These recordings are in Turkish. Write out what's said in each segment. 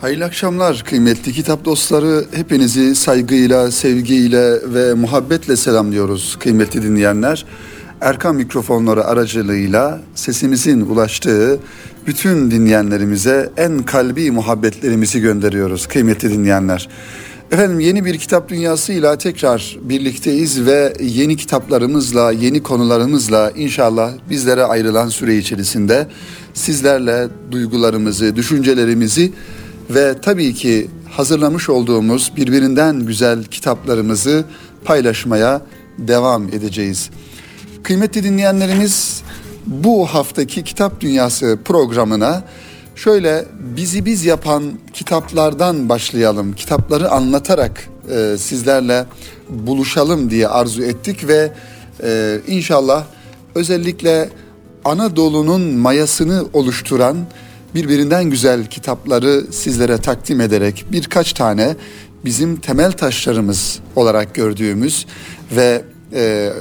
Hayırlı akşamlar kıymetli kitap dostları. Hepinizi saygıyla, sevgiyle ve muhabbetle selamlıyoruz kıymetli dinleyenler. Erkan mikrofonları aracılığıyla sesimizin ulaştığı bütün dinleyenlerimize en kalbi muhabbetlerimizi gönderiyoruz kıymetli dinleyenler. Efendim yeni bir kitap dünyasıyla tekrar birlikteyiz ve yeni kitaplarımızla, yeni konularımızla inşallah bizlere ayrılan süre içerisinde sizlerle duygularımızı, düşüncelerimizi ve tabii ki hazırlamış olduğumuz birbirinden güzel kitaplarımızı paylaşmaya devam edeceğiz. Kıymetli dinleyenlerimiz bu haftaki Kitap Dünyası programına şöyle bizi biz yapan kitaplardan başlayalım. Kitapları anlatarak e, sizlerle buluşalım diye arzu ettik ve e, inşallah özellikle Anadolu'nun mayasını oluşturan birbirinden güzel kitapları sizlere takdim ederek birkaç tane bizim temel taşlarımız olarak gördüğümüz ve e,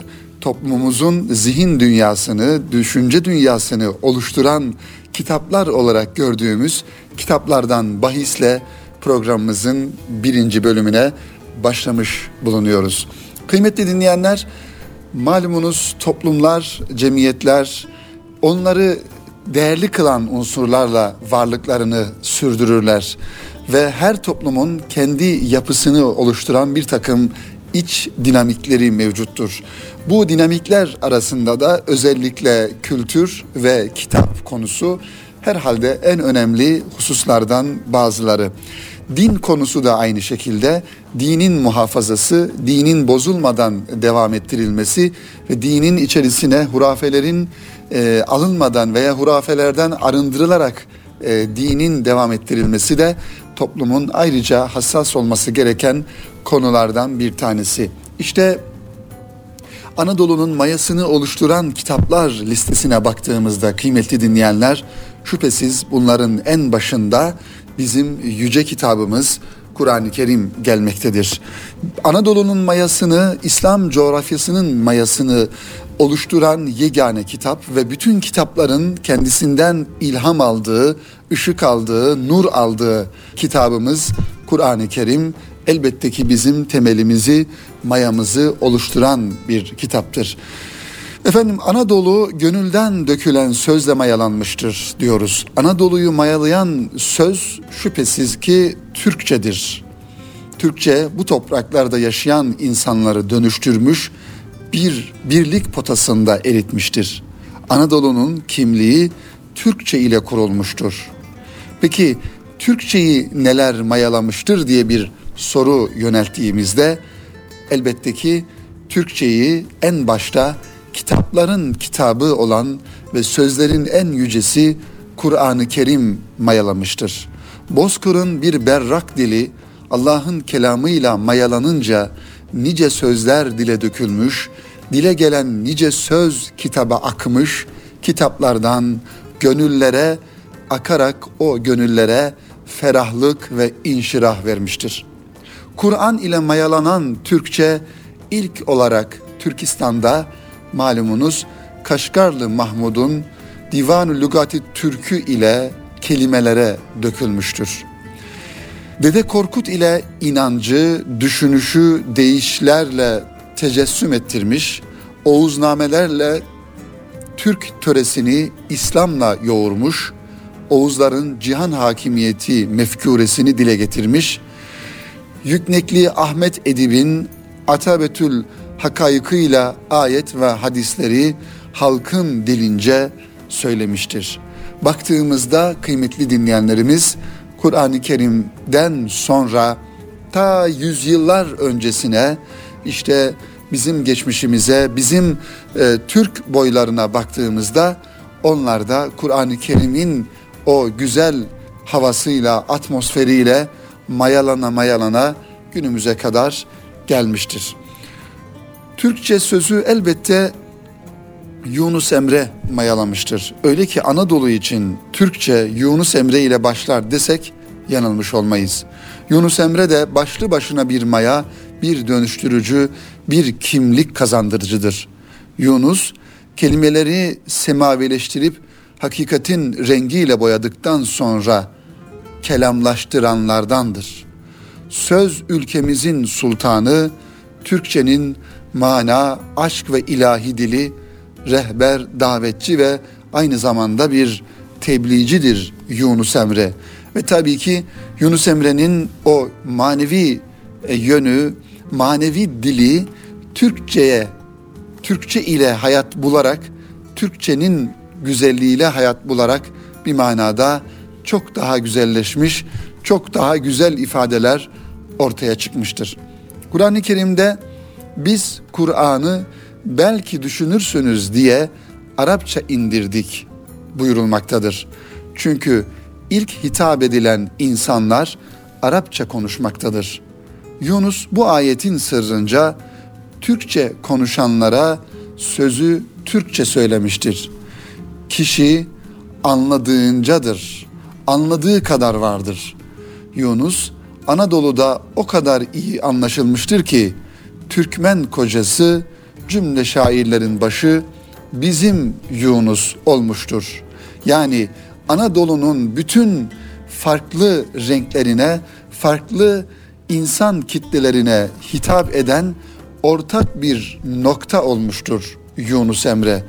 toplumumuzun zihin dünyasını, düşünce dünyasını oluşturan kitaplar olarak gördüğümüz kitaplardan bahisle programımızın birinci bölümüne başlamış bulunuyoruz. Kıymetli dinleyenler, malumunuz toplumlar, cemiyetler onları değerli kılan unsurlarla varlıklarını sürdürürler ve her toplumun kendi yapısını oluşturan bir takım iç dinamikleri mevcuttur. Bu dinamikler arasında da özellikle kültür ve kitap konusu herhalde en önemli hususlardan bazıları. Din konusu da aynı şekilde dinin muhafazası, dinin bozulmadan devam ettirilmesi ve dinin içerisine hurafelerin e, alınmadan veya hurafelerden arındırılarak e, dinin devam ettirilmesi de toplumun ayrıca hassas olması gereken konulardan bir tanesi. İşte Anadolu'nun mayasını oluşturan kitaplar listesine baktığımızda kıymetli dinleyenler şüphesiz bunların en başında bizim yüce kitabımız Kur'an-ı Kerim gelmektedir. Anadolu'nun mayasını, İslam coğrafyasının mayasını oluşturan yegane kitap ve bütün kitapların kendisinden ilham aldığı, ışık aldığı, nur aldığı kitabımız Kur'an-ı Kerim elbette ki bizim temelimizi, mayamızı oluşturan bir kitaptır. Efendim Anadolu gönülden dökülen sözle mayalanmıştır diyoruz. Anadolu'yu mayalayan söz şüphesiz ki Türkçedir. Türkçe bu topraklarda yaşayan insanları dönüştürmüş, bir birlik potasında eritmiştir. Anadolu'nun kimliği Türkçe ile kurulmuştur. Peki Türkçeyi neler mayalamıştır diye bir soru yönelttiğimizde elbette ki Türkçeyi en başta kitapların kitabı olan ve sözlerin en yücesi Kur'an-ı Kerim mayalamıştır. Bozkır'ın bir berrak dili Allah'ın kelamıyla mayalanınca nice sözler dile dökülmüş, dile gelen nice söz kitaba akmış, kitaplardan gönüllere akarak o gönüllere ferahlık ve inşirah vermiştir. Kur'an ile mayalanan Türkçe ilk olarak Türkistan'da malumunuz Kaşgarlı Mahmud'un Divan-ı Lugati Türkü ile kelimelere dökülmüştür. Dede Korkut ile inancı, düşünüşü değişlerle tecessüm ettirmiş, Oğuznamelerle Türk töresini İslam'la yoğurmuş, Oğuzların cihan hakimiyeti mefkuresini dile getirmiş, Yüknekli Ahmet Edib'in Atabetül hakayıkıyla ayet ve hadisleri halkın dilince söylemiştir. Baktığımızda kıymetli dinleyenlerimiz Kur'an-ı Kerim'den sonra ta yüzyıllar öncesine işte bizim geçmişimize, bizim e, Türk boylarına baktığımızda onlar da Kur'an-ı Kerim'in o güzel havasıyla, atmosferiyle mayalana mayalana günümüze kadar gelmiştir. Türkçe sözü elbette Yunus Emre mayalamıştır. Öyle ki Anadolu için Türkçe Yunus Emre ile başlar desek yanılmış olmayız. Yunus Emre de başlı başına bir maya, bir dönüştürücü, bir kimlik kazandırıcıdır. Yunus kelimeleri semavileştirip hakikatin rengiyle boyadıktan sonra kelamlaştıranlardandır. Söz ülkemizin sultanı, Türkçenin mana, aşk ve ilahi dili, rehber, davetçi ve aynı zamanda bir tebliğcidir Yunus Emre. Ve tabii ki Yunus Emre'nin o manevi e, yönü, manevi dili Türkçe'ye, Türkçe ile hayat bularak, Türkçenin güzelliğiyle hayat bularak bir manada çok daha güzelleşmiş, çok daha güzel ifadeler ortaya çıkmıştır. Kur'an-ı Kerim'de biz Kur'an'ı belki düşünürsünüz diye Arapça indirdik buyurulmaktadır. Çünkü ilk hitap edilen insanlar Arapça konuşmaktadır. Yunus bu ayetin sırrınca Türkçe konuşanlara sözü Türkçe söylemiştir. Kişi anladığıncadır. Anladığı kadar vardır. Yunus Anadolu'da o kadar iyi anlaşılmıştır ki Türkmen kocası cümle şairlerin başı bizim Yunus olmuştur. Yani Anadolu'nun bütün farklı renklerine, farklı insan kitlelerine hitap eden ortak bir nokta olmuştur Yunus Emre.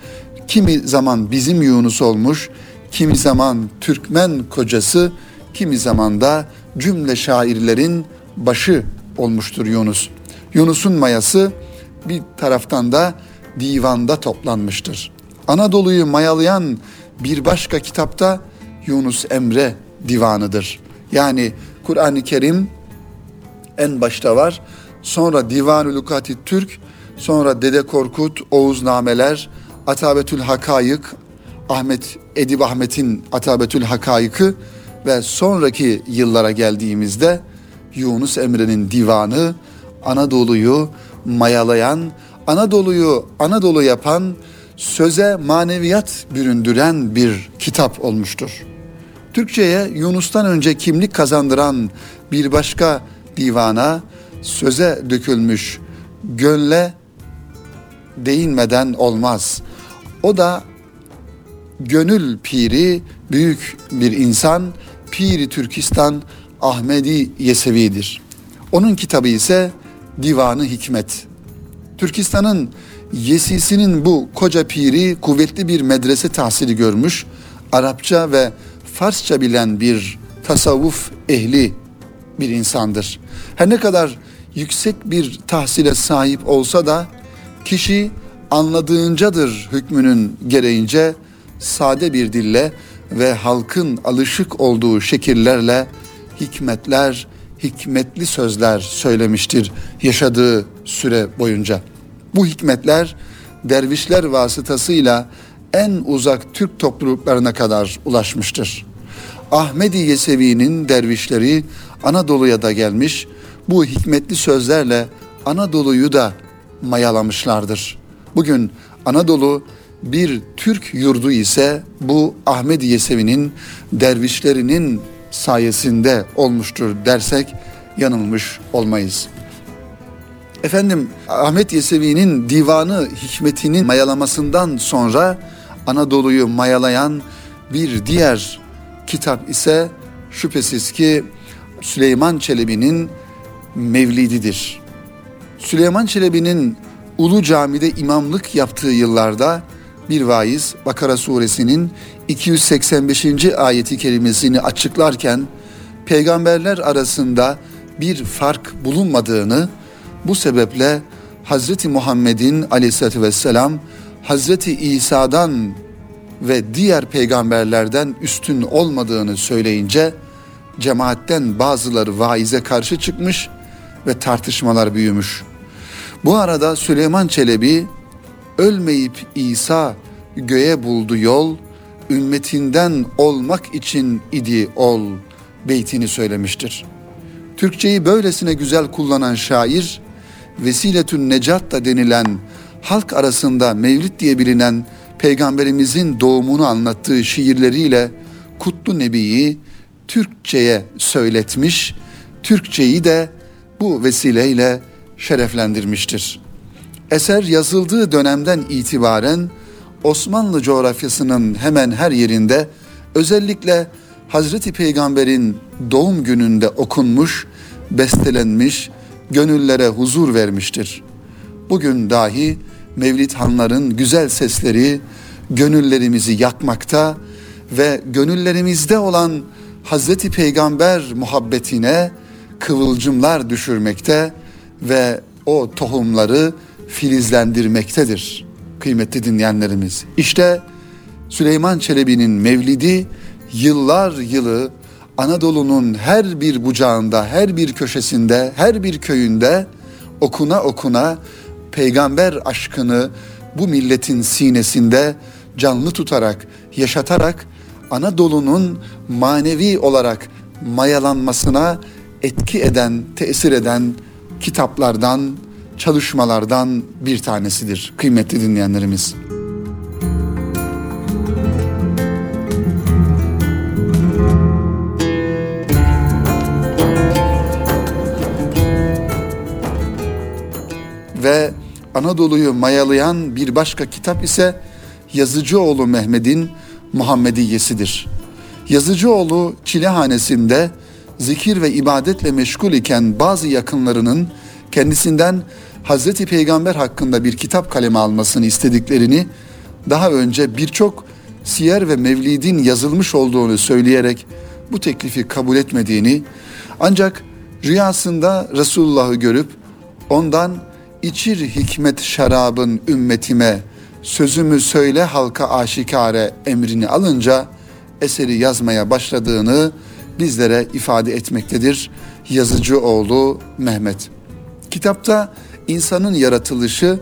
Kimi zaman bizim Yunus olmuş, kimi zaman Türkmen kocası, kimi zaman da cümle şairlerin başı olmuştur Yunus. Yunus'un mayası bir taraftan da divanda toplanmıştır. Anadolu'yu mayalayan bir başka kitapta Yunus Emre divanıdır. Yani Kur'an-ı Kerim en başta var. Sonra Divan-ı Lukati Türk, sonra Dede Korkut, Oğuz Nameler, Atabetül Hakayık, Ahmet Edip Ahmet'in Atabetül Hakayık'ı ve sonraki yıllara geldiğimizde Yunus Emre'nin divanı Anadolu'yu mayalayan, Anadolu'yu Anadolu yapan, söze maneviyat büründüren bir kitap olmuştur. Türkçe'ye Yunus'tan önce kimlik kazandıran bir başka divana söze dökülmüş gönle değinmeden olmaz. O da gönül piri büyük bir insan Piri Türkistan Ahmedi Yesevi'dir. Onun kitabı ise Divanı Hikmet. Türkistan'ın Yesisi'nin bu koca piri kuvvetli bir medrese tahsili görmüş, Arapça ve Farsça bilen bir tasavvuf ehli bir insandır. Her ne kadar yüksek bir tahsile sahip olsa da kişi anladığıncadır hükmünün gereğince sade bir dille ve halkın alışık olduğu şekillerle hikmetler, hikmetli sözler söylemiştir yaşadığı süre boyunca. Bu hikmetler dervişler vasıtasıyla en uzak Türk topluluklarına kadar ulaşmıştır. Ahmedi Yesevi'nin dervişleri Anadolu'ya da gelmiş, bu hikmetli sözlerle Anadolu'yu da mayalamışlardır. Bugün Anadolu bir Türk yurdu ise bu Ahmedi Yesevi'nin dervişlerinin sayesinde olmuştur dersek yanılmış olmayız. Efendim Ahmet Yesevi'nin divanı hikmetinin mayalamasından sonra Anadolu'yu mayalayan bir diğer kitap ise şüphesiz ki Süleyman Çelebi'nin Mevlididir. Süleyman Çelebi'nin Ulu Cami'de imamlık yaptığı yıllarda bir vaiz Bakara suresinin 285. ayeti kerimesini açıklarken peygamberler arasında bir fark bulunmadığını bu sebeple Hazreti Muhammed'in aleyhissalatü vesselam Hazreti İsa'dan ve diğer peygamberlerden üstün olmadığını söyleyince cemaatten bazıları vaize karşı çıkmış ve tartışmalar büyümüş. Bu arada Süleyman Çelebi ölmeyip İsa göğe buldu yol, ümmetinden olmak için idi ol beytini söylemiştir. Türkçeyi böylesine güzel kullanan şair, Vesiletün Necat da denilen halk arasında Mevlid diye bilinen peygamberimizin doğumunu anlattığı şiirleriyle Kutlu Nebi'yi Türkçe'ye söyletmiş, Türkçeyi de bu vesileyle şereflendirmiştir. Eser yazıldığı dönemden itibaren Osmanlı coğrafyasının hemen her yerinde özellikle Hazreti Peygamber'in doğum gününde okunmuş, bestelenmiş, gönüllere huzur vermiştir. Bugün dahi Mevlid Hanların güzel sesleri gönüllerimizi yakmakta ve gönüllerimizde olan Hazreti Peygamber muhabbetine kıvılcımlar düşürmekte ve o tohumları filizlendirmektedir kıymetli dinleyenlerimiz. İşte Süleyman Çelebi'nin Mevlidi yıllar yılı Anadolu'nun her bir bucağında, her bir köşesinde, her bir köyünde okuna okuna peygamber aşkını bu milletin sinesinde canlı tutarak, yaşatarak Anadolu'nun manevi olarak mayalanmasına etki eden, tesir eden kitaplardan, çalışmalardan bir tanesidir kıymetli dinleyenlerimiz. Ve Anadolu'yu mayalayan bir başka kitap ise Yazıcıoğlu Mehmet'in Muhammediyesidir. Yazıcıoğlu Çilehanesinde zikir ve ibadetle meşgul iken bazı yakınlarının kendisinden Hazreti Peygamber hakkında bir kitap kaleme almasını istediklerini daha önce birçok siyer ve mevlidin yazılmış olduğunu söyleyerek bu teklifi kabul etmediğini ancak rüyasında Resulullah'ı görüp ondan içir hikmet şarabın ümmetime sözümü söyle halka aşikare emrini alınca eseri yazmaya başladığını bizlere ifade etmektedir yazıcı oğlu Mehmet. Kitapta insanın yaratılışı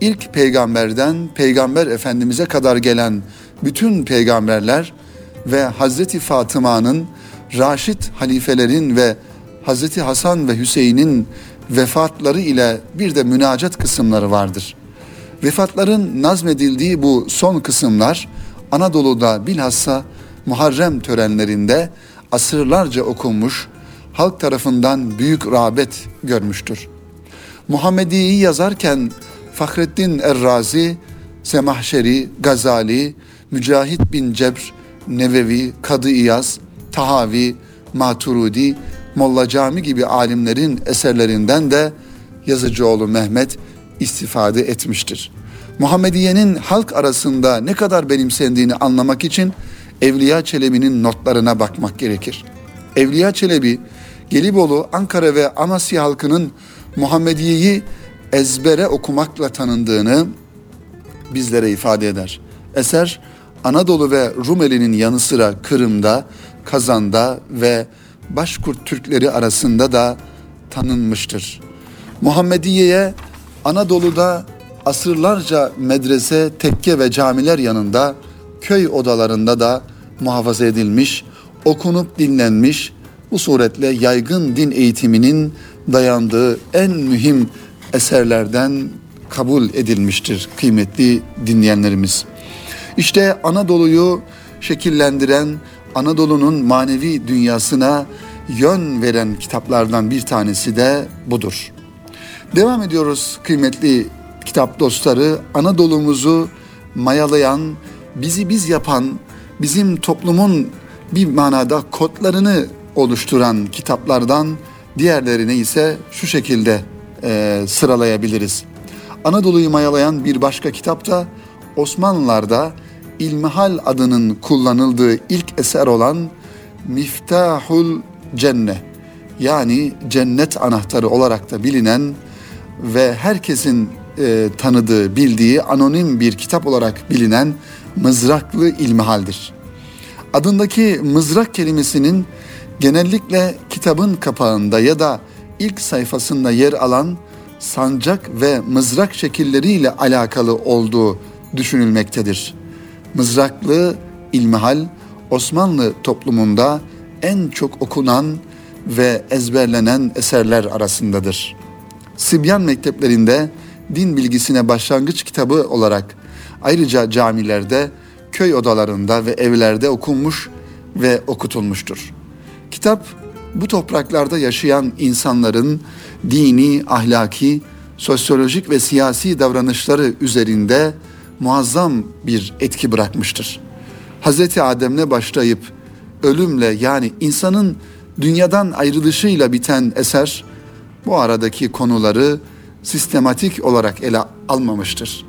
ilk peygamberden peygamber efendimize kadar gelen bütün peygamberler ve Hazreti Fatıma'nın Raşid halifelerin ve Hazreti Hasan ve Hüseyin'in vefatları ile bir de münacat kısımları vardır. Vefatların nazmedildiği bu son kısımlar Anadolu'da bilhassa Muharrem törenlerinde asırlarca okunmuş, halk tarafından büyük rağbet görmüştür. Muhammedi'yi yazarken Fahrettin Errazi, Semahşeri, Gazali, Mücahit bin Cebr, Nevevi, Kadı İyaz, Tahavi, Maturudi, Molla Cami gibi alimlerin eserlerinden de yazıcıoğlu Mehmet istifade etmiştir. Muhammediye'nin halk arasında ne kadar benimsendiğini anlamak için Evliya Çelebi'nin notlarına bakmak gerekir. Evliya Çelebi, Gelibolu, Ankara ve Amasya halkının Muhammediye'yi ezbere okumakla tanındığını bizlere ifade eder. Eser Anadolu ve Rumeli'nin yanı sıra Kırım'da, Kazan'da ve Başkurt Türkleri arasında da tanınmıştır. Muhammediye'ye Anadolu'da asırlarca medrese, tekke ve camiler yanında köy odalarında da muhafaza edilmiş, okunup dinlenmiş, bu suretle yaygın din eğitiminin dayandığı en mühim eserlerden kabul edilmiştir kıymetli dinleyenlerimiz. İşte Anadolu'yu şekillendiren, Anadolu'nun manevi dünyasına yön veren kitaplardan bir tanesi de budur. Devam ediyoruz kıymetli kitap dostları. Anadolu'muzu mayalayan, bizi biz yapan, bizim toplumun bir manada kodlarını oluşturan kitaplardan diğerlerini ise şu şekilde e, sıralayabiliriz. Anadolu'yu mayalayan bir başka kitap da Osmanlılar'da İlmihal adının kullanıldığı ilk eser olan Miftahul Cenne yani cennet anahtarı olarak da bilinen ve herkesin e, tanıdığı, bildiği anonim bir kitap olarak bilinen Mızraklı İlmihal'dir. Adındaki mızrak kelimesinin genellikle kitabın kapağında ya da ilk sayfasında yer alan sancak ve mızrak şekilleriyle alakalı olduğu düşünülmektedir. Mızraklı İlmihal Osmanlı toplumunda en çok okunan ve ezberlenen eserler arasındadır. Sibyan mekteplerinde din bilgisine başlangıç kitabı olarak ayrıca camilerde, köy odalarında ve evlerde okunmuş ve okutulmuştur. Kitap bu topraklarda yaşayan insanların dini, ahlaki, sosyolojik ve siyasi davranışları üzerinde muazzam bir etki bırakmıştır. Hz. Adem'le başlayıp ölümle yani insanın dünyadan ayrılışıyla biten eser bu aradaki konuları sistematik olarak ele almamıştır.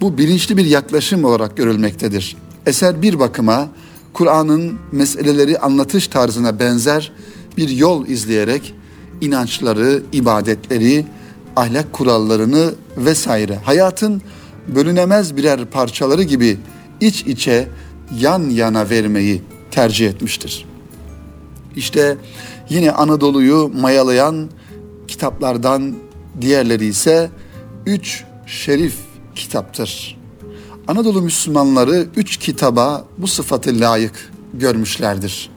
Bu bilinçli bir yaklaşım olarak görülmektedir. Eser bir bakıma Kur'an'ın meseleleri anlatış tarzına benzer bir yol izleyerek inançları, ibadetleri, ahlak kurallarını vesaire hayatın bölünemez birer parçaları gibi iç içe yan yana vermeyi tercih etmiştir. İşte yine Anadolu'yu mayalayan kitaplardan diğerleri ise üç şerif kitaptır. Anadolu Müslümanları üç kitaba bu sıfatı layık görmüşlerdir.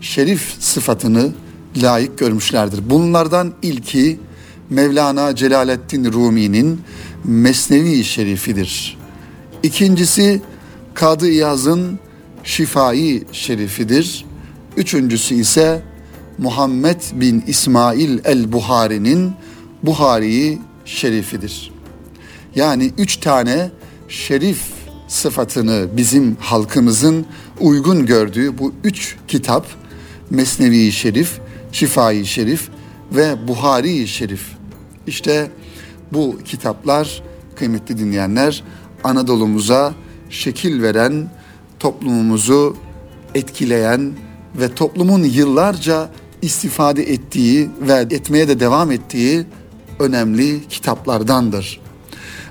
Şerif sıfatını layık görmüşlerdir. Bunlardan ilki Mevlana Celaleddin Rumi'nin Mesnevi Şerifidir. İkincisi Kadı İyaz'ın Şifai Şerifidir. Üçüncüsü ise Muhammed bin İsmail el-Buhari'nin Buhari Şerifidir. Yani üç tane şerif sıfatını bizim halkımızın uygun gördüğü bu üç kitap Mesnevi Şerif, Şifai Şerif ve Buhari Şerif. İşte bu kitaplar kıymetli dinleyenler Anadolu'muza şekil veren, toplumumuzu etkileyen ve toplumun yıllarca istifade ettiği ve etmeye de devam ettiği önemli kitaplardandır.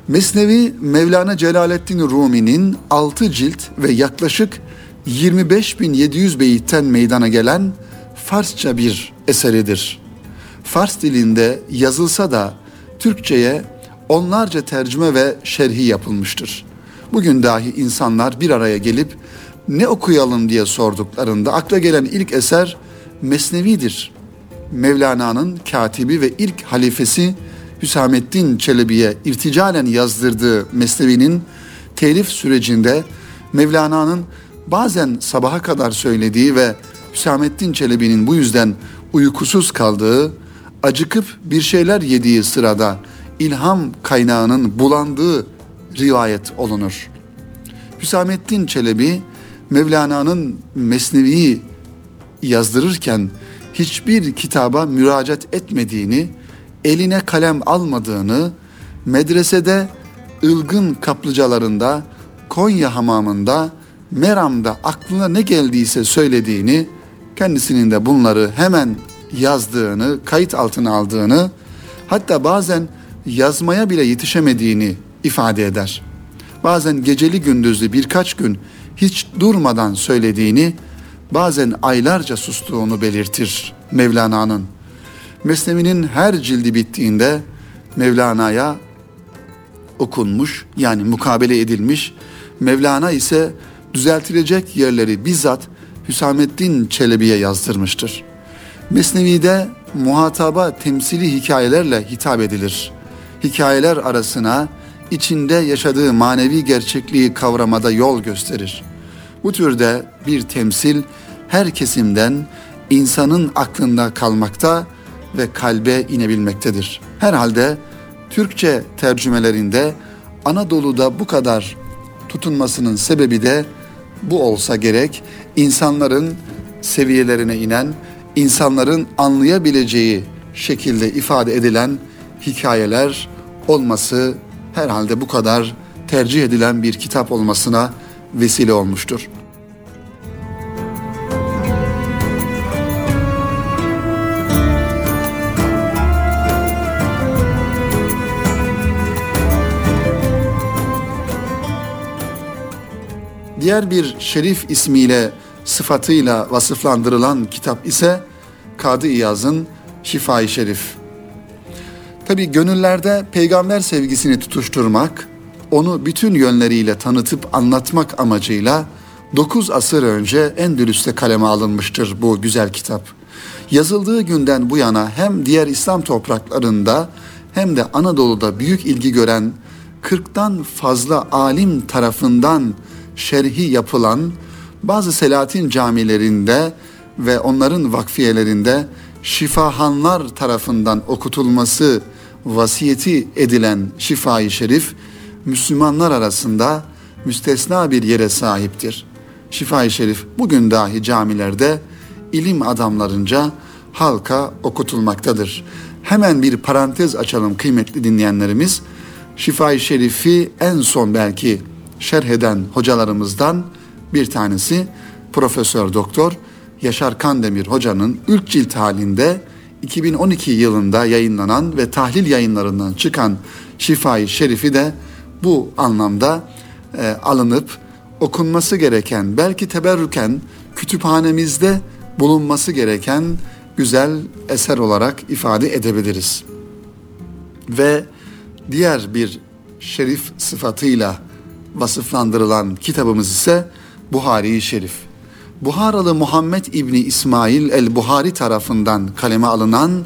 Mesnevi Mevlana Celaleddin Rumi'nin 6 cilt ve yaklaşık 25.700 beyitten meydana gelen Farsça bir eseridir. Fars dilinde yazılsa da Türkçe'ye onlarca tercüme ve şerhi yapılmıştır. Bugün dahi insanlar bir araya gelip ne okuyalım diye sorduklarında akla gelen ilk eser Mesnevi'dir. Mevlana'nın katibi ve ilk halifesi Hüsamettin Çelebi'ye irticalen yazdırdığı Mesnevi'nin telif sürecinde Mevlana'nın bazen sabaha kadar söylediği ve Hüsamettin Çelebi'nin bu yüzden uykusuz kaldığı, acıkıp bir şeyler yediği sırada ilham kaynağının bulandığı rivayet olunur. Hüsamettin Çelebi Mevlana'nın Mesnevi'yi yazdırırken hiçbir kitaba müracaat etmediğini, eline kalem almadığını, medresede ılgın kaplıcalarında, Konya hamamında, Meram'da aklına ne geldiyse söylediğini, kendisinin de bunları hemen yazdığını, kayıt altına aldığını, hatta bazen yazmaya bile yetişemediğini ifade eder. Bazen geceli gündüzlü birkaç gün hiç durmadan söylediğini, bazen aylarca sustuğunu belirtir Mevlana'nın. Mesnevi'nin her cildi bittiğinde Mevlana'ya okunmuş yani mukabele edilmiş. Mevlana ise düzeltilecek yerleri bizzat Hüsamettin Çelebi'ye yazdırmıştır. Mesnevi'de muhataba temsili hikayelerle hitap edilir. Hikayeler arasına içinde yaşadığı manevi gerçekliği kavramada yol gösterir. Bu türde bir temsil her kesimden insanın aklında kalmakta ve kalbe inebilmektedir. Herhalde Türkçe tercümelerinde Anadolu'da bu kadar tutunmasının sebebi de bu olsa gerek. İnsanların seviyelerine inen, insanların anlayabileceği şekilde ifade edilen hikayeler olması herhalde bu kadar tercih edilen bir kitap olmasına vesile olmuştur. Diğer bir şerif ismiyle sıfatıyla vasıflandırılan kitap ise Kadı İyaz'ın Şifai Şerif. Tabi gönüllerde peygamber sevgisini tutuşturmak, onu bütün yönleriyle tanıtıp anlatmak amacıyla 9 asır önce Endülüs'te kaleme alınmıştır bu güzel kitap. Yazıldığı günden bu yana hem diğer İslam topraklarında hem de Anadolu'da büyük ilgi gören 40'tan fazla alim tarafından şerhi yapılan bazı Selatin camilerinde ve onların vakfiyelerinde şifahanlar tarafından okutulması vasiyeti edilen şifai şerif Müslümanlar arasında müstesna bir yere sahiptir. Şifa-i Şerif bugün dahi camilerde ilim adamlarınca halka okutulmaktadır. Hemen bir parantez açalım kıymetli dinleyenlerimiz. Şifa-i Şerif'i en son belki şerh eden hocalarımızdan bir tanesi Profesör Doktor Yaşar Kandemir hocanın ilk cilt halinde 2012 yılında yayınlanan ve tahlil yayınlarından çıkan Şifa-i Şerif'i de bu anlamda e, alınıp okunması gereken, belki teberrüken kütüphanemizde bulunması gereken güzel eser olarak ifade edebiliriz. Ve diğer bir şerif sıfatıyla vasıflandırılan kitabımız ise Buhari-i Şerif. Buharalı Muhammed İbni İsmail el-Buhari tarafından kaleme alınan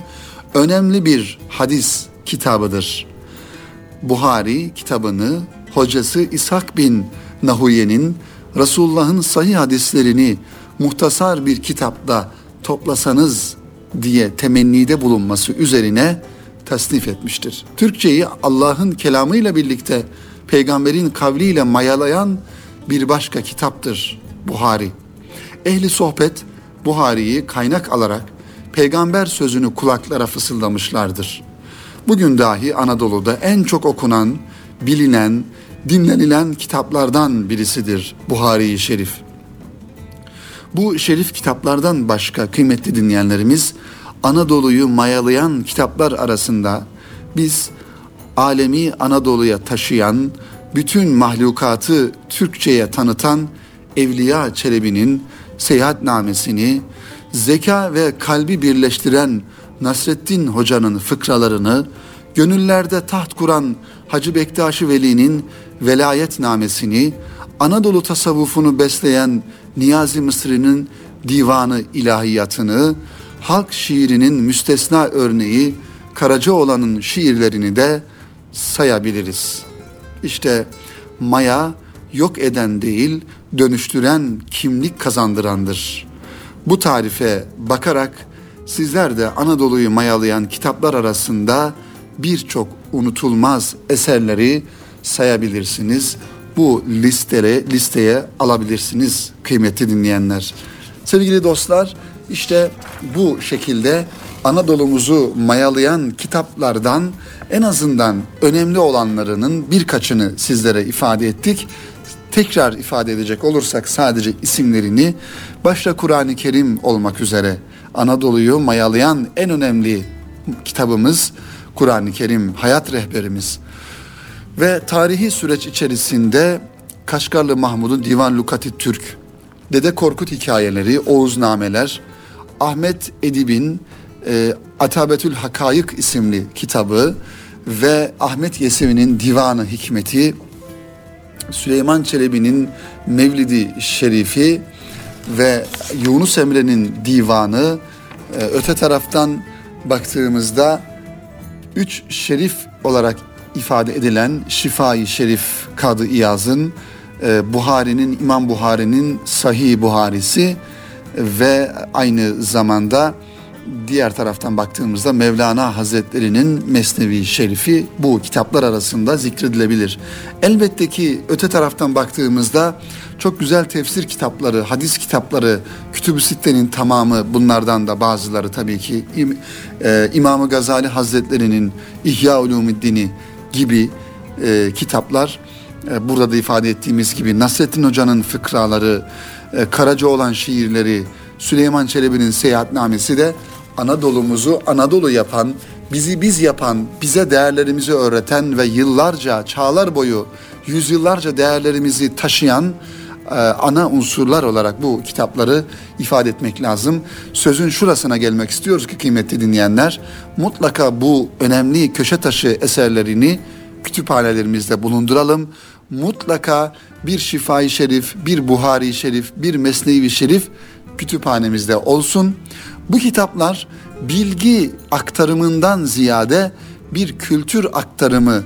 önemli bir hadis kitabıdır. Buhari kitabını hocası İshak bin Nahuye'nin Resulullah'ın sahih hadislerini muhtasar bir kitapta toplasanız diye temennide bulunması üzerine tasnif etmiştir. Türkçeyi Allah'ın kelamıyla birlikte peygamberin kavliyle mayalayan bir başka kitaptır Buhari. Ehli sohbet Buhari'yi kaynak alarak peygamber sözünü kulaklara fısıldamışlardır. Bugün dahi Anadolu'da en çok okunan, bilinen, dinlenilen kitaplardan birisidir Buhari-i Şerif. Bu şerif kitaplardan başka kıymetli dinleyenlerimiz Anadolu'yu mayalayan kitaplar arasında biz alemi Anadolu'ya taşıyan, bütün mahlukatı Türkçe'ye tanıtan Evliya Çelebi'nin seyahatnamesini, zeka ve kalbi birleştiren Nasreddin Hoca'nın fıkralarını, gönüllerde taht kuran Hacı Bektaşi Veli'nin velayetnamesini, Anadolu tasavvufunu besleyen Niyazi Mısri'nin divanı ilahiyatını, halk şiirinin müstesna örneği Karacaoğlan'ın şiirlerini de sayabiliriz. İşte maya yok eden değil, dönüştüren kimlik kazandırandır. Bu tarife bakarak sizler de Anadolu'yu mayalayan kitaplar arasında birçok unutulmaz eserleri sayabilirsiniz. Bu listeye, listeye alabilirsiniz kıymetli dinleyenler. Sevgili dostlar işte bu şekilde Anadolu'muzu mayalayan kitaplardan en azından önemli olanlarının birkaçını sizlere ifade ettik. Tekrar ifade edecek olursak sadece isimlerini başta Kur'an-ı Kerim olmak üzere Anadolu'yu mayalayan en önemli kitabımız Kur'an-ı Kerim hayat rehberimiz. Ve tarihi süreç içerisinde Kaşgarlı Mahmud'un Divan Lukati Türk, Dede Korkut hikayeleri, Oğuznameler, Ahmet Edib'in e, Atabetül Hakayık isimli kitabı ve Ahmet Yesevi'nin Divanı Hikmeti, Süleyman Çelebi'nin Mevlidi Şerifi ve Yunus Emre'nin Divanı, e, öte taraftan baktığımızda üç şerif olarak ifade edilen Şifai Şerif Kadı İyaz'ın e, Buhari'nin İmam Buhari'nin Sahih Buharisi ve aynı zamanda diğer taraftan baktığımızda Mevlana Hazretleri'nin Mesnevi Şerifi bu kitaplar arasında zikredilebilir. Elbette ki öte taraftan baktığımızda çok güzel tefsir kitapları, hadis kitapları, Kütüb-ü Sitte'nin tamamı bunlardan da bazıları tabii ki İm, e, İmam-ı Gazali Hazretleri'nin İhya Ulumiddin'i gibi e, kitaplar e, burada da ifade ettiğimiz gibi Nasrettin Hoca'nın fıkraları, e, Karaca olan şiirleri, Süleyman Çelebi'nin seyahatnamesi de Anadolu'muzu Anadolu yapan, bizi biz yapan, bize değerlerimizi öğreten ve yıllarca, çağlar boyu, yüzyıllarca değerlerimizi taşıyan e, ana unsurlar olarak bu kitapları ifade etmek lazım. Sözün şurasına gelmek istiyoruz ki kıymetli dinleyenler, mutlaka bu önemli köşe taşı eserlerini kütüphanelerimizde bulunduralım. Mutlaka bir Şifai Şerif, bir Buhari Şerif, bir Mesnevi Şerif kütüphanemizde olsun. Bu kitaplar bilgi aktarımından ziyade bir kültür aktarımı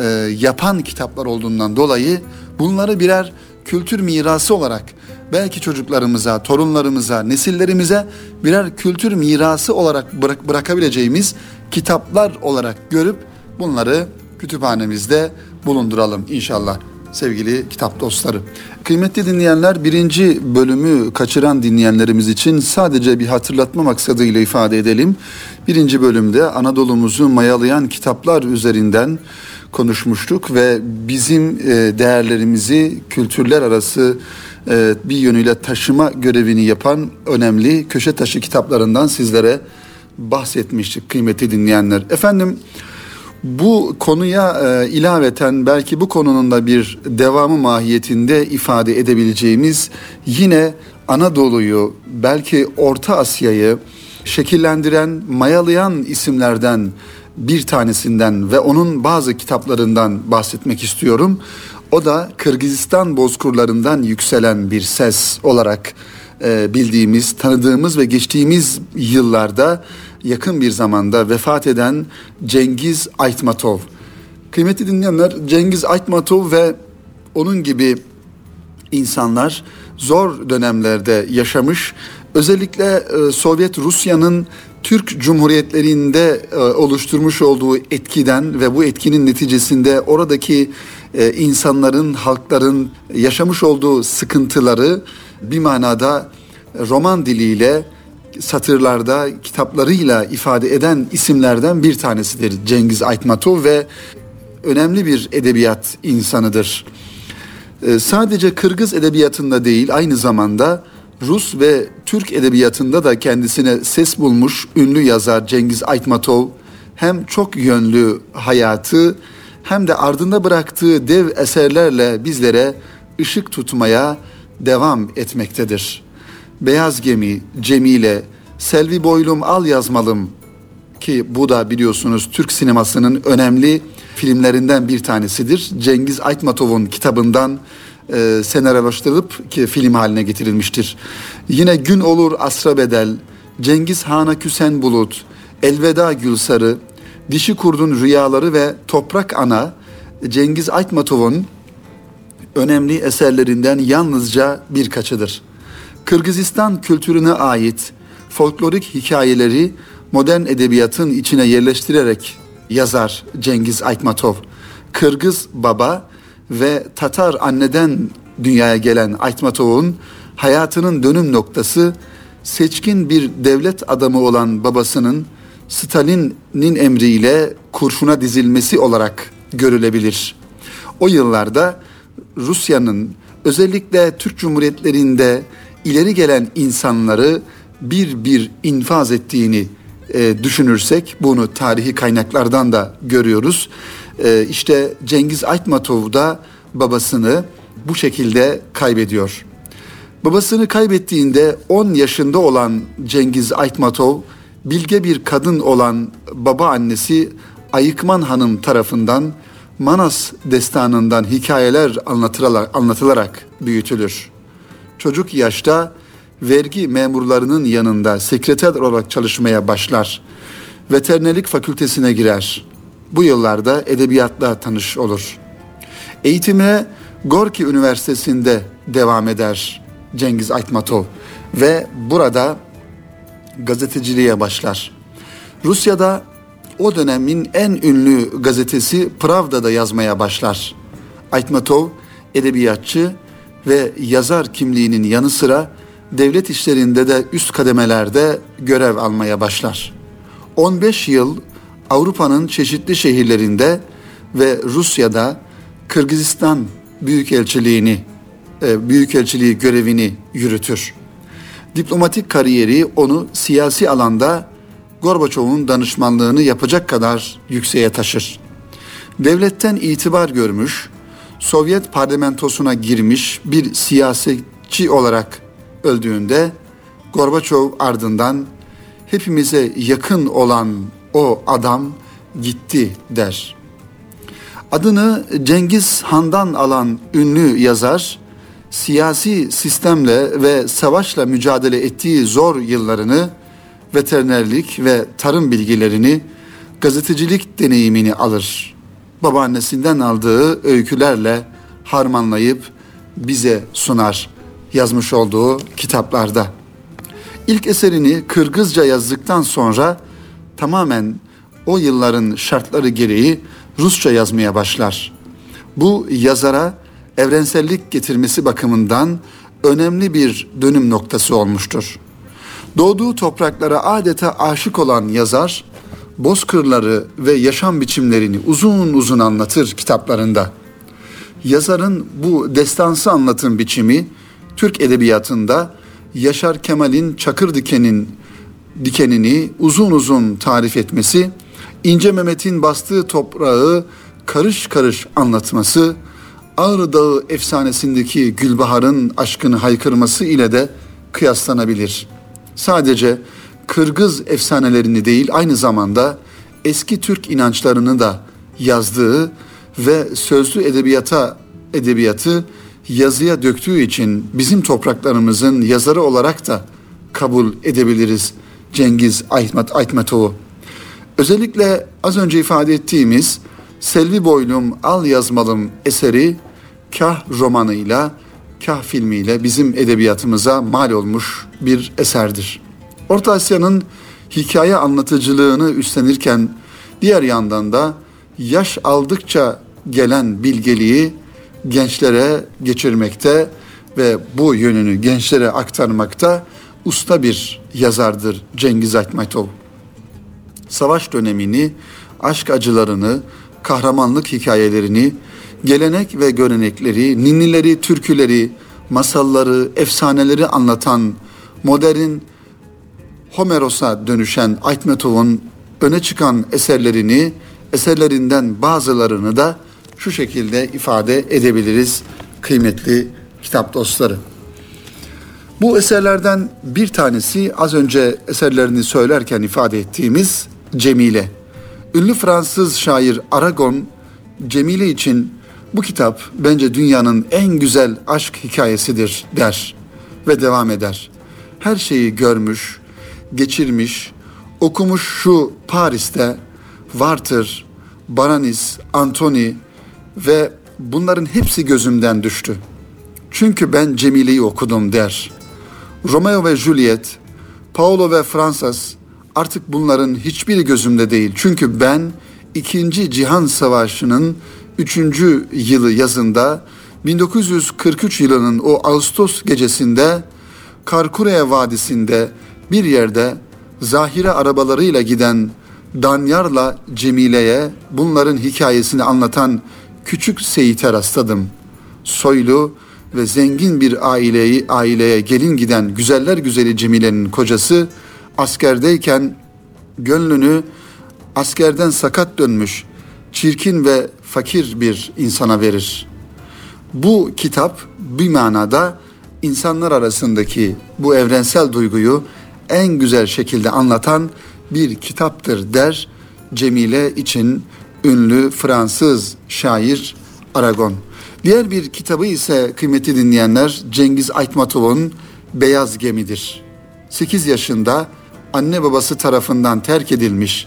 e, yapan kitaplar olduğundan dolayı bunları birer kültür mirası olarak belki çocuklarımıza, torunlarımıza, nesillerimize birer kültür mirası olarak bırak, bırakabileceğimiz kitaplar olarak görüp bunları kütüphanemizde bulunduralım inşallah. Sevgili kitap dostları. Kıymetli dinleyenler birinci bölümü kaçıran dinleyenlerimiz için sadece bir hatırlatma maksadıyla ifade edelim. Birinci bölümde Anadolu'muzu mayalayan kitaplar üzerinden konuşmuştuk ve bizim e, değerlerimizi kültürler arası e, bir yönüyle taşıma görevini yapan önemli köşe taşı kitaplarından sizlere bahsetmiştik kıymetli dinleyenler. Efendim bu konuya e, ilaveten belki bu konunun da bir devamı mahiyetinde ifade edebileceğimiz yine Anadolu'yu belki Orta Asya'yı şekillendiren, mayalayan isimlerden bir tanesinden ve onun bazı kitaplarından bahsetmek istiyorum. O da Kırgızistan bozkurlarından yükselen bir ses olarak e, bildiğimiz, tanıdığımız ve geçtiğimiz yıllarda yakın bir zamanda vefat eden Cengiz Aytmatov. Kıymetli dinleyenler Cengiz Aytmatov ve onun gibi insanlar zor dönemlerde yaşamış. Özellikle e, Sovyet Rusya'nın Türk Cumhuriyetlerinde e, oluşturmuş olduğu etkiden ve bu etkinin neticesinde oradaki e, insanların, halkların yaşamış olduğu sıkıntıları bir manada roman diliyle satırlarda, kitaplarıyla ifade eden isimlerden bir tanesidir Cengiz Aytmatov ve önemli bir edebiyat insanıdır. Ee, sadece Kırgız edebiyatında değil aynı zamanda Rus ve Türk edebiyatında da kendisine ses bulmuş ünlü yazar Cengiz Aytmatov hem çok yönlü hayatı hem de ardında bıraktığı dev eserlerle bizlere ışık tutmaya devam etmektedir. Beyaz Gemi, Cemile, Selvi Boylum Al Yazmalım ki bu da biliyorsunuz Türk sinemasının önemli filmlerinden bir tanesidir. Cengiz Aytmatov'un kitabından e, senaryolaştırılıp ki film haline getirilmiştir. Yine Gün Olur Asra Bedel, Cengiz Han'a Küsen Bulut, Elveda Gülsarı, Dişi Kurdun Rüyaları ve Toprak Ana Cengiz Aytmatov'un önemli eserlerinden yalnızca birkaçıdır. Kırgızistan kültürüne ait folklorik hikayeleri modern edebiyatın içine yerleştirerek yazar Cengiz Aytmatov. Kırgız baba ve Tatar anneden dünyaya gelen Aytmatov'un hayatının dönüm noktası seçkin bir devlet adamı olan babasının Stalin'in emriyle kurşuna dizilmesi olarak görülebilir. O yıllarda Rusya'nın özellikle Türk Cumhuriyetlerinde ileri gelen insanları bir bir infaz ettiğini e, düşünürsek bunu tarihi kaynaklardan da görüyoruz. E, işte Cengiz Aytmatov da babasını bu şekilde kaybediyor. Babasını kaybettiğinde 10 yaşında olan Cengiz Aytmatov bilge bir kadın olan baba annesi Ayıkman Hanım tarafından Manas destanından hikayeler anlatılarak, anlatılarak büyütülür. Çocuk yaşta vergi memurlarının yanında sekreter olarak çalışmaya başlar. Veterinerlik fakültesine girer. Bu yıllarda edebiyatla tanış olur. Eğitimine Gorki Üniversitesi'nde devam eder Cengiz Aytmatov ve burada gazeteciliğe başlar. Rusya'da o dönemin en ünlü gazetesi Pravda'da yazmaya başlar. Aytmatov edebiyatçı ve yazar kimliğinin yanı sıra devlet işlerinde de üst kademelerde görev almaya başlar. 15 yıl Avrupa'nın çeşitli şehirlerinde ve Rusya'da Kırgızistan Büyükelçiliğini, e, Büyükelçiliği görevini yürütür. Diplomatik kariyeri onu siyasi alanda Gorbaçov'un danışmanlığını yapacak kadar yükseğe taşır. Devletten itibar görmüş, Sovyet parlamentosuna girmiş bir siyasetçi olarak öldüğünde Gorbaçov ardından hepimize yakın olan o adam gitti der. Adını Cengiz Han'dan alan ünlü yazar, siyasi sistemle ve savaşla mücadele ettiği zor yıllarını, veterinerlik ve tarım bilgilerini, gazetecilik deneyimini alır. Babaannesinden aldığı öykülerle harmanlayıp bize sunar yazmış olduğu kitaplarda. İlk eserini Kırgızca yazdıktan sonra tamamen o yılların şartları gereği Rusça yazmaya başlar. Bu yazara evrensellik getirmesi bakımından önemli bir dönüm noktası olmuştur. Doğduğu topraklara adeta aşık olan yazar, bozkırları ve yaşam biçimlerini uzun uzun anlatır kitaplarında. Yazarın bu destansı anlatım biçimi Türk edebiyatında Yaşar Kemal'in Çakır Diken'in dikenini uzun uzun tarif etmesi, İnce Mehmet'in bastığı toprağı karış karış anlatması, Ağrı Dağı efsanesindeki Gülbahar'ın aşkını haykırması ile de kıyaslanabilir. Sadece Kırgız efsanelerini değil aynı zamanda eski Türk inançlarını da yazdığı ve sözlü edebiyata edebiyatı yazıya döktüğü için bizim topraklarımızın yazarı olarak da kabul edebiliriz Cengiz Aytmet Aytmetoğlu. Özellikle az önce ifade ettiğimiz Selvi Boylum Al Yazmalım eseri kah romanıyla kah filmiyle bizim edebiyatımıza mal olmuş bir eserdir. Orta Asya'nın hikaye anlatıcılığını üstlenirken diğer yandan da yaş aldıkça gelen bilgeliği gençlere geçirmekte ve bu yönünü gençlere aktarmakta usta bir yazardır Cengiz Aytmatov. Savaş dönemini, aşk acılarını, kahramanlık hikayelerini, gelenek ve görenekleri, ninnileri, türküleri, masalları, efsaneleri anlatan modern Homeros'a dönüşen Aytmetov'un öne çıkan eserlerini, eserlerinden bazılarını da şu şekilde ifade edebiliriz kıymetli kitap dostları. Bu eserlerden bir tanesi az önce eserlerini söylerken ifade ettiğimiz Cemile. Ünlü Fransız şair Aragon Cemile için bu kitap bence dünyanın en güzel aşk hikayesidir der ve devam eder. Her şeyi görmüş, geçirmiş, okumuş şu Paris'te Warter, Baranis, Antony ve bunların hepsi gözümden düştü. Çünkü ben Cemile'yi okudum der. Romeo ve Juliet, Paolo ve Fransız artık bunların hiçbiri gözümde değil. Çünkü ben İkinci Cihan Savaşı'nın 3. yılı yazında 1943 yılının o Ağustos gecesinde Karkure'ye Vadisi'nde bir yerde zahire arabalarıyla giden Danyar'la Cemile'ye bunların hikayesini anlatan küçük Seyit'e rastladım. Soylu ve zengin bir aileyi aileye gelin giden güzeller güzeli Cemile'nin kocası askerdeyken gönlünü askerden sakat dönmüş çirkin ve fakir bir insana verir. Bu kitap bir manada insanlar arasındaki bu evrensel duyguyu en güzel şekilde anlatan bir kitaptır der Cemile için ünlü Fransız şair Aragon. Diğer bir kitabı ise kıymeti dinleyenler Cengiz Aytmatov'un Beyaz Gemidir. 8 yaşında anne babası tarafından terk edilmiş,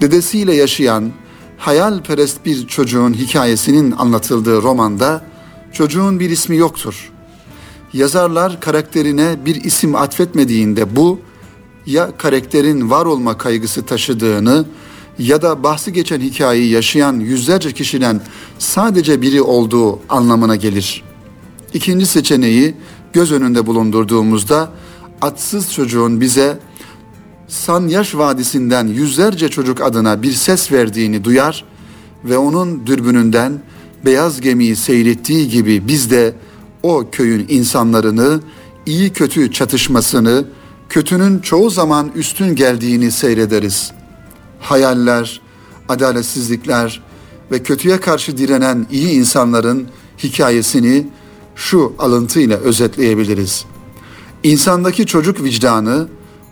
dedesiyle yaşayan hayalperest bir çocuğun hikayesinin anlatıldığı romanda çocuğun bir ismi yoktur. Yazarlar karakterine bir isim atfetmediğinde bu ya karakterin var olma kaygısı taşıdığını ya da bahsi geçen hikayeyi yaşayan yüzlerce kişiden sadece biri olduğu anlamına gelir. İkinci seçeneği göz önünde bulundurduğumuzda atsız çocuğun bize Sanyaş Vadisi'nden yüzlerce çocuk adına bir ses verdiğini duyar ve onun dürbününden beyaz gemiyi seyrettiği gibi biz de o köyün insanlarını iyi kötü çatışmasını, kötünün çoğu zaman üstün geldiğini seyrederiz. Hayaller, adaletsizlikler ve kötüye karşı direnen iyi insanların hikayesini şu alıntıyla özetleyebiliriz. İnsandaki çocuk vicdanı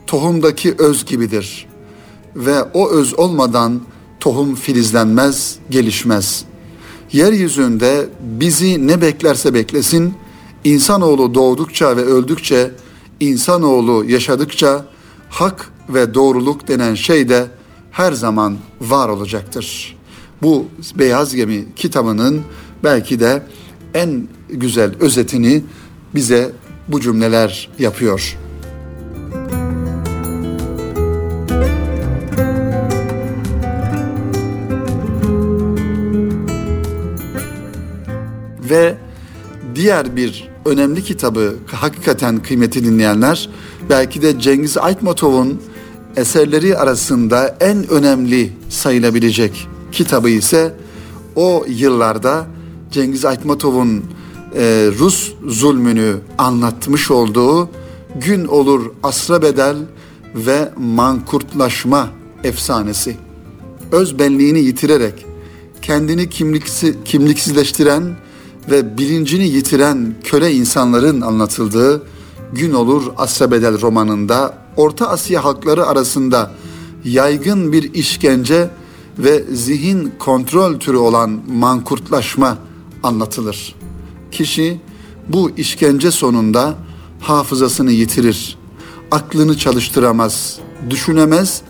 tohumdaki öz gibidir ve o öz olmadan tohum filizlenmez, gelişmez. Yeryüzünde bizi ne beklerse beklesin, insanoğlu doğdukça ve öldükçe, insanoğlu yaşadıkça hak ve doğruluk denen şey de her zaman var olacaktır. Bu Beyaz Gemi kitabının belki de en güzel özetini bize bu cümleler yapıyor. Ve diğer bir önemli kitabı hakikaten kıymeti dinleyenler belki de Cengiz Aytmatov'un eserleri arasında en önemli sayılabilecek kitabı ise o yıllarda Cengiz Aytmatov'un e, Rus zulmünü anlatmış olduğu Gün Olur Asra Bedel ve Mankurtlaşma efsanesi. Öz benliğini yitirerek kendini kimliksiz, kimliksizleştiren ve bilincini yitiren köle insanların anlatıldığı Gün Olur Asra Bedel romanında Orta Asya halkları arasında yaygın bir işkence ve zihin kontrol türü olan mankurtlaşma anlatılır. Kişi bu işkence sonunda hafızasını yitirir, aklını çalıştıramaz, düşünemez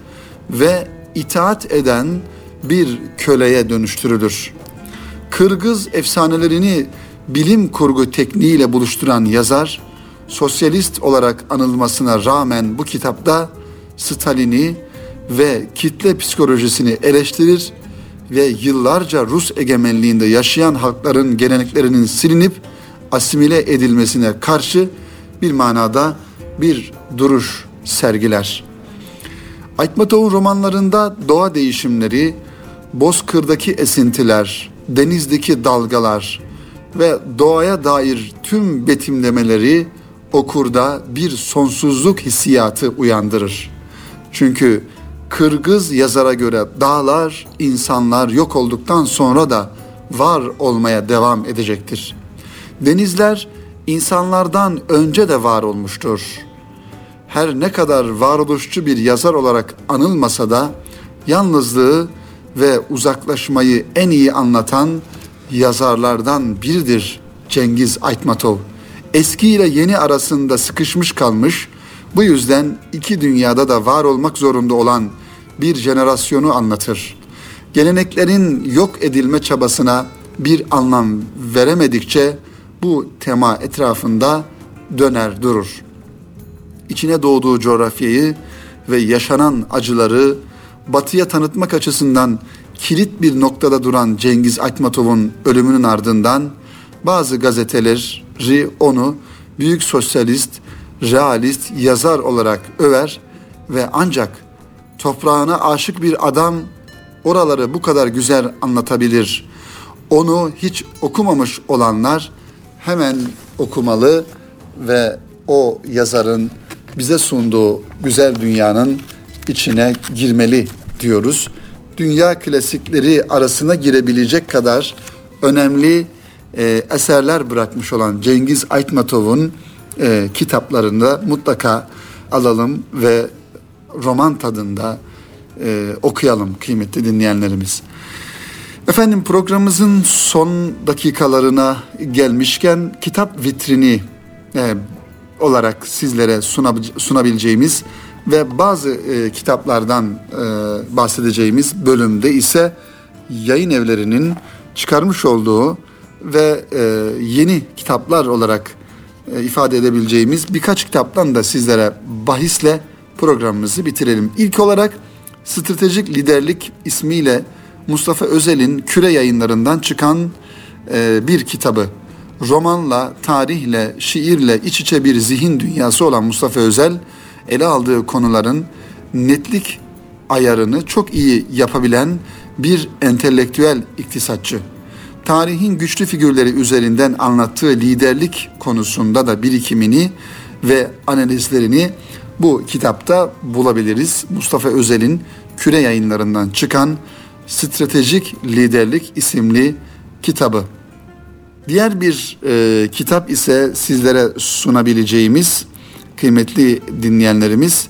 ve itaat eden bir köleye dönüştürülür. Kırgız efsanelerini bilim kurgu tekniğiyle buluşturan yazar, sosyalist olarak anılmasına rağmen bu kitapta Stalin'i ve kitle psikolojisini eleştirir ve yıllarca Rus egemenliğinde yaşayan halkların geleneklerinin silinip asimile edilmesine karşı bir manada bir duruş sergiler. Aytmatov'un romanlarında doğa değişimleri, bozkırdaki esintiler, denizdeki dalgalar ve doğaya dair tüm betimlemeleri okurda bir sonsuzluk hissiyatı uyandırır. Çünkü Kırgız yazara göre dağlar, insanlar yok olduktan sonra da var olmaya devam edecektir. Denizler insanlardan önce de var olmuştur. Her ne kadar varoluşçu bir yazar olarak anılmasa da yalnızlığı ve uzaklaşmayı en iyi anlatan yazarlardan biridir Cengiz Aytmatov. Eski ile yeni arasında sıkışmış kalmış, bu yüzden iki dünyada da var olmak zorunda olan bir jenerasyonu anlatır. Geleneklerin yok edilme çabasına bir anlam veremedikçe bu tema etrafında döner durur. İçine doğduğu coğrafyayı ve yaşanan acıları batıya tanıtmak açısından kilit bir noktada duran Cengiz Aytmatov'un ölümünün ardından bazı gazeteleri onu büyük sosyalist, realist yazar olarak över ve ancak toprağına aşık bir adam oraları bu kadar güzel anlatabilir. Onu hiç okumamış olanlar hemen okumalı ve o yazarın bize sunduğu güzel dünyanın içine girmeli diyoruz. Dünya klasikleri arasına girebilecek kadar önemli e, eserler bırakmış olan Cengiz Aytmatov'un e, kitaplarında mutlaka alalım ve roman tadında e, okuyalım kıymetli dinleyenlerimiz. Efendim programımızın son dakikalarına gelmişken kitap vitrini e, olarak sizlere sunabileceğimiz ve bazı e, kitaplardan e, bahsedeceğimiz bölümde ise yayın evlerinin çıkarmış olduğu ve e, yeni kitaplar olarak e, ifade edebileceğimiz birkaç kitaptan da sizlere bahisle programımızı bitirelim. İlk olarak Stratejik Liderlik ismiyle Mustafa Özel'in Küre yayınlarından çıkan e, bir kitabı. Romanla, tarihle, şiirle iç içe bir zihin dünyası olan Mustafa Özel ele aldığı konuların netlik ayarını çok iyi yapabilen bir entelektüel iktisatçı. Tarihin güçlü figürleri üzerinden anlattığı liderlik konusunda da birikimini ve analizlerini bu kitapta bulabiliriz. Mustafa Özel'in Küre yayınlarından çıkan Stratejik Liderlik isimli kitabı. Diğer bir e, kitap ise sizlere sunabileceğimiz kıymetli dinleyenlerimiz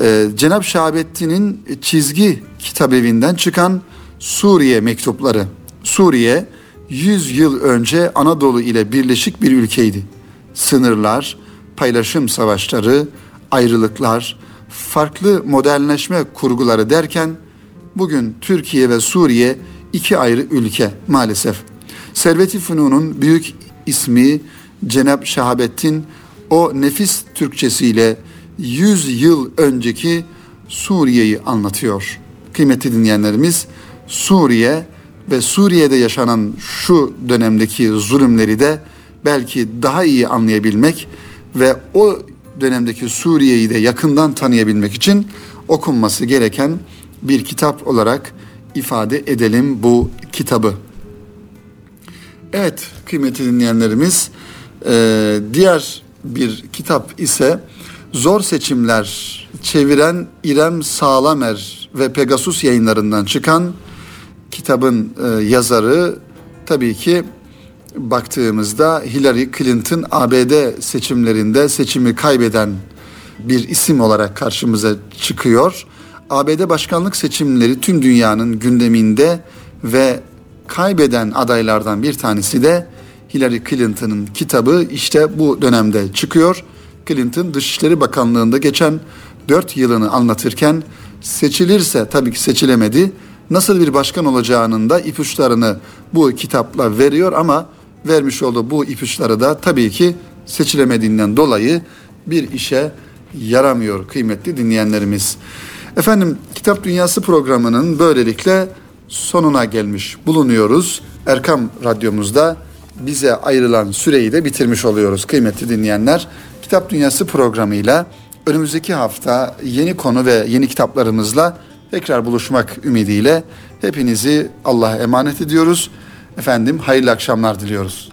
e, Cenab Şahabettin'in çizgi kitabevinden çıkan Suriye mektupları. Suriye 100 yıl önce Anadolu ile birleşik bir ülkeydi. Sınırlar, paylaşım savaşları, ayrılıklar, farklı modernleşme kurguları derken bugün Türkiye ve Suriye iki ayrı ülke maalesef. Servet-i Fünun'un büyük ismi Cenab Şahabettin o nefis Türkçesiyle 100 yıl önceki Suriye'yi anlatıyor. Kıymetli dinleyenlerimiz Suriye ve Suriye'de yaşanan şu dönemdeki zulümleri de belki daha iyi anlayabilmek ve o dönemdeki Suriye'yi de yakından tanıyabilmek için okunması gereken bir kitap olarak ifade edelim bu kitabı. Evet kıymetli dinleyenlerimiz diğer bir kitap ise Zor Seçimler çeviren İrem Sağlamer ve Pegasus yayınlarından çıkan kitabın e, yazarı tabii ki baktığımızda Hillary Clinton ABD seçimlerinde seçimi kaybeden bir isim olarak karşımıza çıkıyor. ABD başkanlık seçimleri tüm dünyanın gündeminde ve kaybeden adaylardan bir tanesi de Hillary Clinton'ın kitabı işte bu dönemde çıkıyor. Clinton Dışişleri Bakanlığı'nda geçen 4 yılını anlatırken seçilirse tabii ki seçilemedi. Nasıl bir başkan olacağının da ipuçlarını bu kitapla veriyor ama vermiş olduğu bu ipuçları da tabii ki seçilemediğinden dolayı bir işe yaramıyor kıymetli dinleyenlerimiz. Efendim Kitap Dünyası programının böylelikle sonuna gelmiş bulunuyoruz. Erkam Radyomuzda bize ayrılan süreyi de bitirmiş oluyoruz kıymetli dinleyenler. Kitap Dünyası programıyla önümüzdeki hafta yeni konu ve yeni kitaplarımızla tekrar buluşmak ümidiyle hepinizi Allah'a emanet ediyoruz. Efendim hayırlı akşamlar diliyoruz.